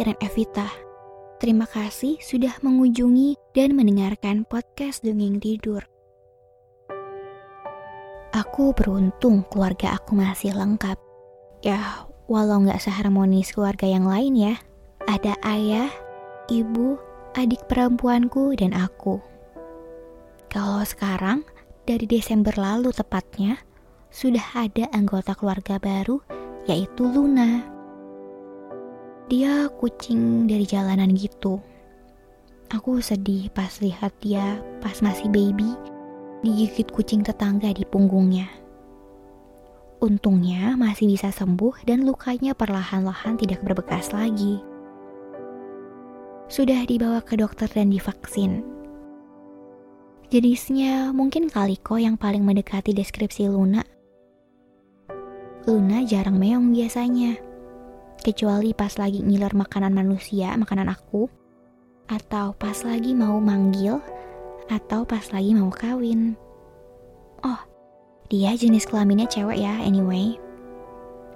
Iren Evita. Terima kasih sudah mengunjungi dan mendengarkan podcast Dongeng Tidur. Aku beruntung keluarga aku masih lengkap. Ya, walau nggak seharmonis keluarga yang lain ya. Ada ayah, ibu, adik perempuanku, dan aku. Kalau sekarang, dari Desember lalu tepatnya, sudah ada anggota keluarga baru, yaitu Luna. Dia kucing dari jalanan gitu. Aku sedih pas lihat dia pas masih baby, digigit kucing tetangga di punggungnya. Untungnya masih bisa sembuh dan lukanya perlahan-lahan tidak berbekas lagi. Sudah dibawa ke dokter dan divaksin. Jenisnya mungkin kaliko yang paling mendekati deskripsi Luna. Luna jarang meong biasanya. Kecuali pas lagi ngiler makanan manusia, makanan aku. Atau pas lagi mau manggil, atau pas lagi mau kawin. Oh, dia jenis kelaminnya cewek ya anyway.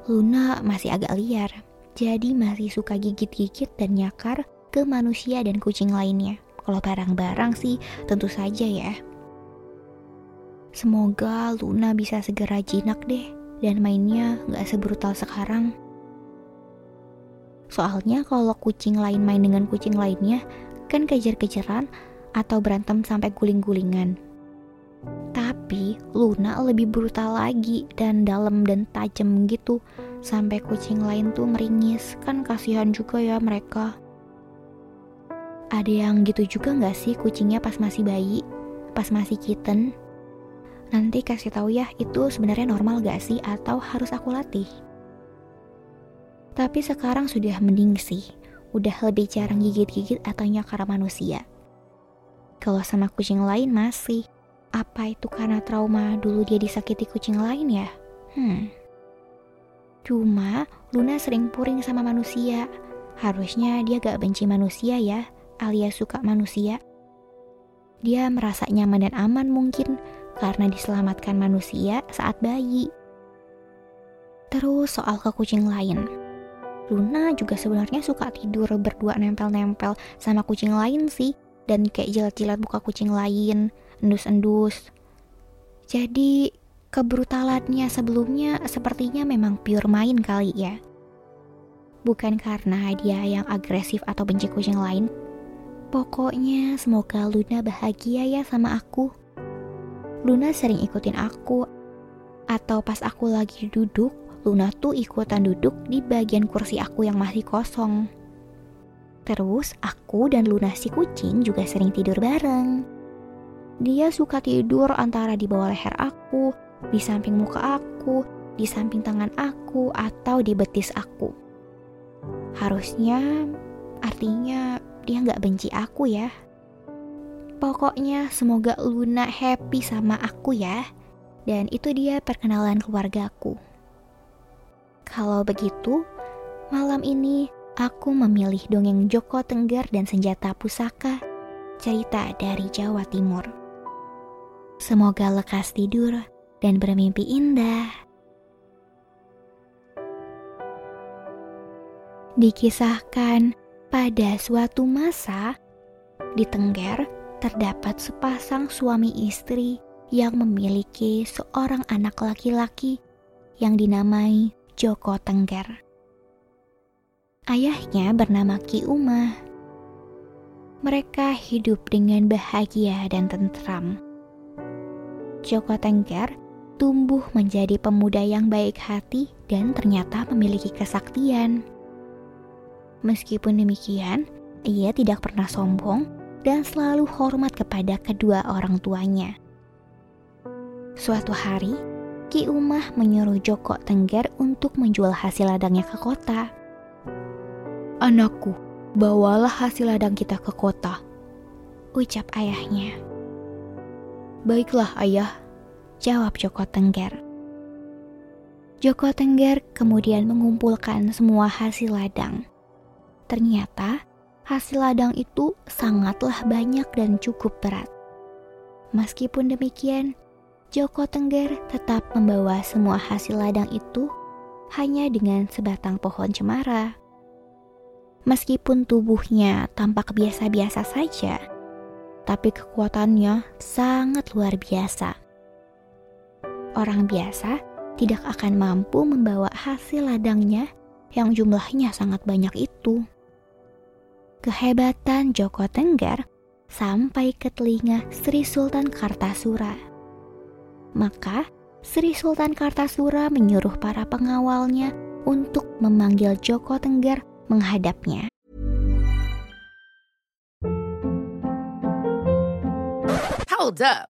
Luna masih agak liar, jadi masih suka gigit-gigit dan nyakar ke manusia dan kucing lainnya. Kalau barang-barang sih tentu saja ya. Semoga Luna bisa segera jinak deh dan mainnya gak sebrutal sekarang. Soalnya kalau kucing lain main dengan kucing lainnya, kan kejar-kejaran atau berantem sampai guling-gulingan. Tapi Luna lebih brutal lagi dan dalam dan tajam gitu sampai kucing lain tuh meringis. Kan kasihan juga ya mereka. Ada yang gitu juga nggak sih kucingnya pas masih bayi, pas masih kitten? Nanti kasih tahu ya itu sebenarnya normal gak sih atau harus aku latih? Tapi sekarang sudah mending sih, udah lebih jarang gigit-gigit atau nyakar manusia. Kalau sama kucing lain masih, apa itu karena trauma dulu dia disakiti kucing lain ya? Hmm. Cuma Luna sering puring sama manusia. Harusnya dia gak benci manusia ya, alias suka manusia. Dia merasa nyaman dan aman mungkin karena diselamatkan manusia saat bayi. Terus soal ke kucing lain. Luna juga sebenarnya suka tidur berdua nempel-nempel sama kucing lain sih. Dan kayak jilat-jilat buka kucing lain, endus-endus. Jadi kebrutalannya sebelumnya sepertinya memang pure main kali ya. Bukan karena dia yang agresif atau benci kucing lain, Pokoknya semoga Luna bahagia ya sama aku. Luna sering ikutin aku. Atau pas aku lagi duduk, Luna tuh ikutan duduk di bagian kursi aku yang masih kosong. Terus aku dan Luna si kucing juga sering tidur bareng. Dia suka tidur antara di bawah leher aku, di samping muka aku, di samping tangan aku, atau di betis aku. Harusnya, artinya dia nggak benci aku ya. Pokoknya semoga Luna happy sama aku ya. Dan itu dia perkenalan keluargaku. Kalau begitu, malam ini aku memilih dongeng Joko Tenggar dan Senjata Pusaka, cerita dari Jawa Timur. Semoga lekas tidur dan bermimpi indah. Dikisahkan pada suatu masa, di Tengger terdapat sepasang suami istri yang memiliki seorang anak laki-laki yang dinamai Joko Tengger. Ayahnya bernama Ki Umah. Mereka hidup dengan bahagia dan tentram. Joko Tengger tumbuh menjadi pemuda yang baik hati dan ternyata memiliki kesaktian. Meskipun demikian, ia tidak pernah sombong dan selalu hormat kepada kedua orang tuanya. Suatu hari, Ki Umah menyuruh Joko Tengger untuk menjual hasil ladangnya ke kota. Anakku, bawalah hasil ladang kita ke kota, ucap ayahnya. Baiklah ayah, jawab Joko Tengger. Joko Tengger kemudian mengumpulkan semua hasil ladang. Ternyata hasil ladang itu sangatlah banyak dan cukup berat. Meskipun demikian, Joko Tengger tetap membawa semua hasil ladang itu hanya dengan sebatang pohon cemara. Meskipun tubuhnya tampak biasa-biasa saja, tapi kekuatannya sangat luar biasa. Orang biasa tidak akan mampu membawa hasil ladangnya yang jumlahnya sangat banyak itu. Kehebatan Joko Tenggar sampai ke telinga Sri Sultan Kartasura. Maka Sri Sultan Kartasura menyuruh para pengawalnya untuk memanggil Joko Tenggar menghadapnya. Hold up.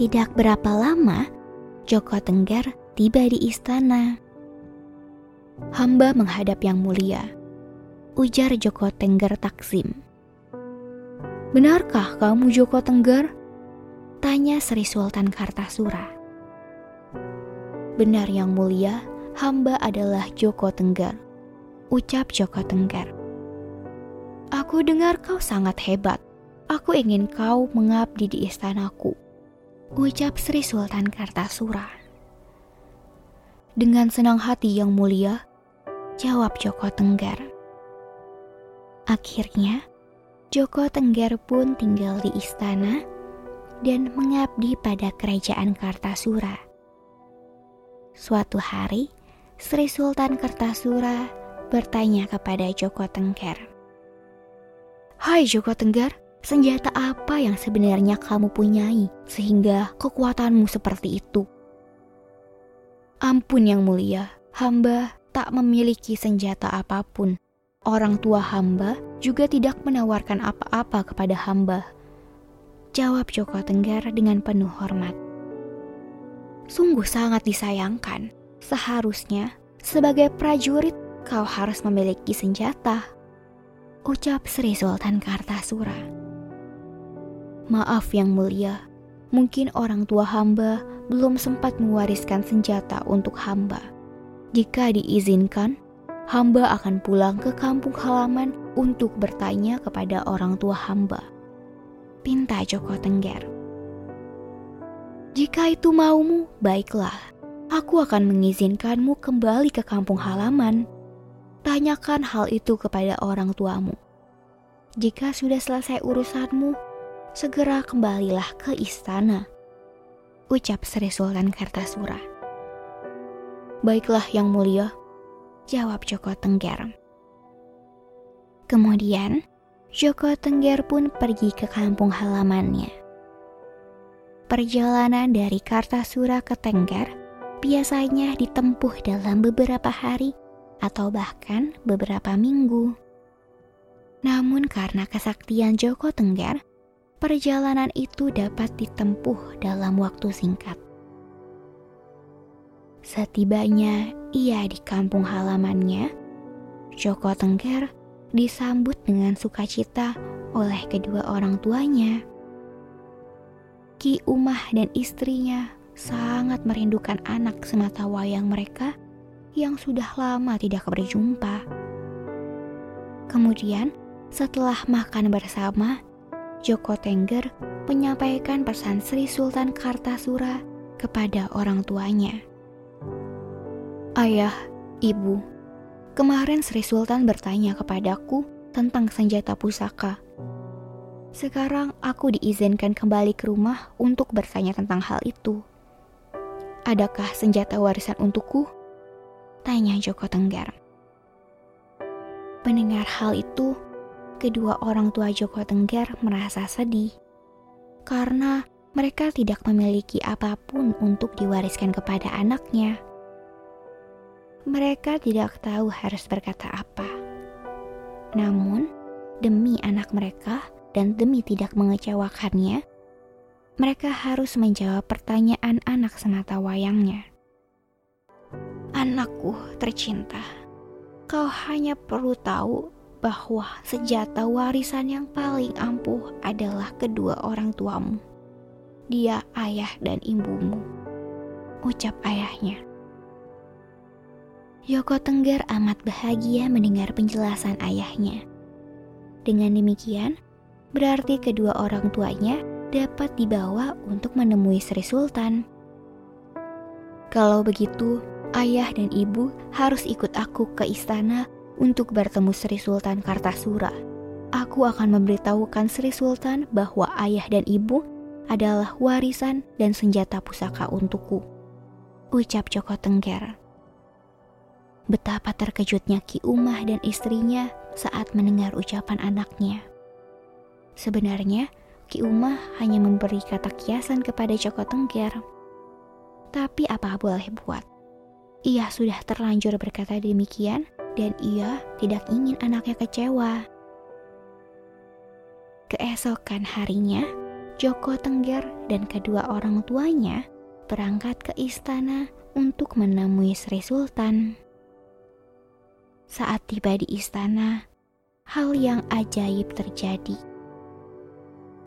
Tidak berapa lama, Joko Tenggar tiba di istana. Hamba menghadap yang mulia, ujar Joko Tenggar Taksim. Benarkah kamu Joko Tenggar? Tanya Sri Sultan Kartasura. Benar yang mulia, hamba adalah Joko Tenggar. Ucap Joko Tenggar. Aku dengar kau sangat hebat. Aku ingin kau mengabdi di istanaku. Ucap Sri Sultan Kartasura. Dengan senang hati yang mulia, jawab Joko Tenggar. Akhirnya, Joko Tenggar pun tinggal di istana dan mengabdi pada kerajaan Kartasura. Suatu hari, Sri Sultan Kartasura bertanya kepada Joko Tenggar. Hai Joko Tenggar, senjata apa yang sebenarnya kamu punyai sehingga kekuatanmu seperti itu? Ampun yang mulia, hamba tak memiliki senjata apa pun. Orang tua hamba juga tidak menawarkan apa-apa kepada hamba. Jawab Joko Tenggar dengan penuh hormat. Sungguh sangat disayangkan. Seharusnya sebagai prajurit kau harus memiliki senjata. Ucap Sri Sultan Kartasura. Maaf yang mulia, mungkin orang tua hamba belum sempat mewariskan senjata untuk hamba. Jika diizinkan, hamba akan pulang ke kampung halaman untuk bertanya kepada orang tua hamba. Pinta Joko Tengger. Jika itu maumu, baiklah. Aku akan mengizinkanmu kembali ke kampung halaman. Tanyakan hal itu kepada orang tuamu. Jika sudah selesai urusanmu, segera kembalilah ke istana. Ucap Sri Sultan Kartasura. Baiklah yang mulia, jawab Joko Tengger. Kemudian, Joko Tengger pun pergi ke kampung halamannya. Perjalanan dari Kartasura ke Tengger biasanya ditempuh dalam beberapa hari atau bahkan beberapa minggu. Namun karena kesaktian Joko Tengger, perjalanan itu dapat ditempuh dalam waktu singkat. Setibanya ia di kampung halamannya, Joko Tengger disambut dengan sukacita oleh kedua orang tuanya. Ki Umah dan istrinya sangat merindukan anak semata wayang mereka yang sudah lama tidak berjumpa. Kemudian, setelah makan bersama, Joko Tengger menyampaikan pesan Sri Sultan Kartasura kepada orang tuanya. Ayah, ibu, kemarin Sri Sultan bertanya kepadaku tentang senjata pusaka. Sekarang aku diizinkan kembali ke rumah untuk bertanya tentang hal itu. Adakah senjata warisan untukku? Tanya Joko Tenggar. Mendengar hal itu, kedua orang tua Joko Tenggar merasa sedih karena mereka tidak memiliki apa pun untuk diwariskan kepada anaknya. Mereka tidak tahu harus berkata apa. Namun, demi anak mereka dan demi tidak mengecewakannya, mereka harus menjawab pertanyaan anak semata wayangnya. Anakku tercinta, kau hanya perlu tahu bahwa senjata warisan yang paling ampuh adalah kedua orang tuamu. Dia ayah dan ibumu. Ucap ayahnya. Yoko Tengger amat bahagia mendengar penjelasan ayahnya. Dengan demikian, berarti kedua orang tuanya dapat dibawa untuk menemui Sri Sultan. Kalau begitu, ayah dan ibu harus ikut aku ke istana untuk bertemu Sri Sultan Kartasura. Aku akan memberitahukan Sri Sultan bahwa ayah dan ibu adalah warisan dan senjata pusaka untukku. Ucap Joko Tengger. Betapa terkejutnya Ki Umah dan istrinya saat mendengar ucapan anaknya. Sebenarnya, Ki Umah hanya memberi kata kiasan kepada Joko Tengger. Tapi apa boleh buat? Ia sudah terlanjur berkata demikian dan ia tidak ingin anaknya kecewa. Keesokan harinya, Joko Tengger dan kedua orang tuanya berangkat ke istana untuk menemui Sri Sultan. Saat tiba di istana, hal yang ajaib terjadi.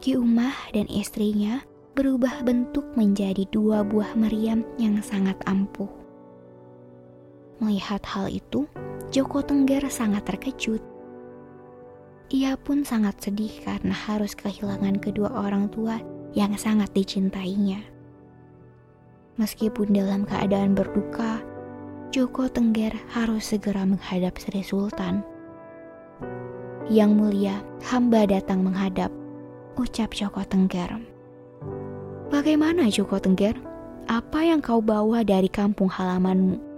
Ki Umah dan istrinya berubah bentuk menjadi dua buah meriam yang sangat ampuh. Melihat hal itu, Joko Tengger sangat terkejut. Ia pun sangat sedih karena harus kehilangan kedua orang tua yang sangat dicintainya. Meskipun dalam keadaan berduka, Joko Tengger harus segera menghadap Sri Sultan. Yang mulia, hamba datang menghadap ucap Joko Tengger. Bagaimana Joko Tengger? Apa yang kau bawa dari kampung halamanmu?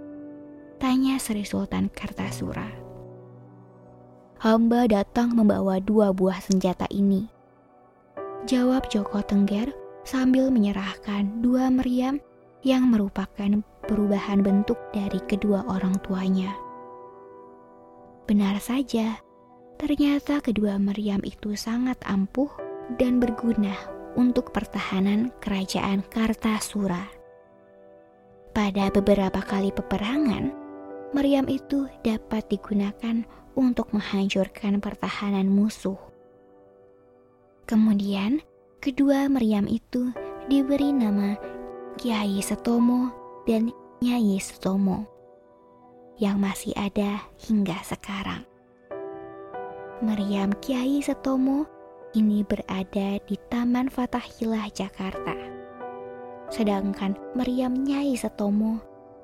Tanya Sri Sultan Kartasura. Hamba datang membawa dua buah senjata ini. Jawab Joko Tengger sambil menyerahkan dua meriam yang merupakan perubahan bentuk dari kedua orang tuanya. Benar saja, ternyata kedua meriam itu sangat ampuh dan berguna untuk pertahanan kerajaan Kartasura. Pada beberapa kali peperangan, meriam itu dapat digunakan untuk menghancurkan pertahanan musuh. Kemudian, kedua meriam itu diberi nama Kiai Setomo dan Nyai Setomo yang masih ada hingga sekarang. Meriam Kiai Setomo ini berada di Taman Fatahillah Jakarta. Sedangkan meriam Nyai Setomo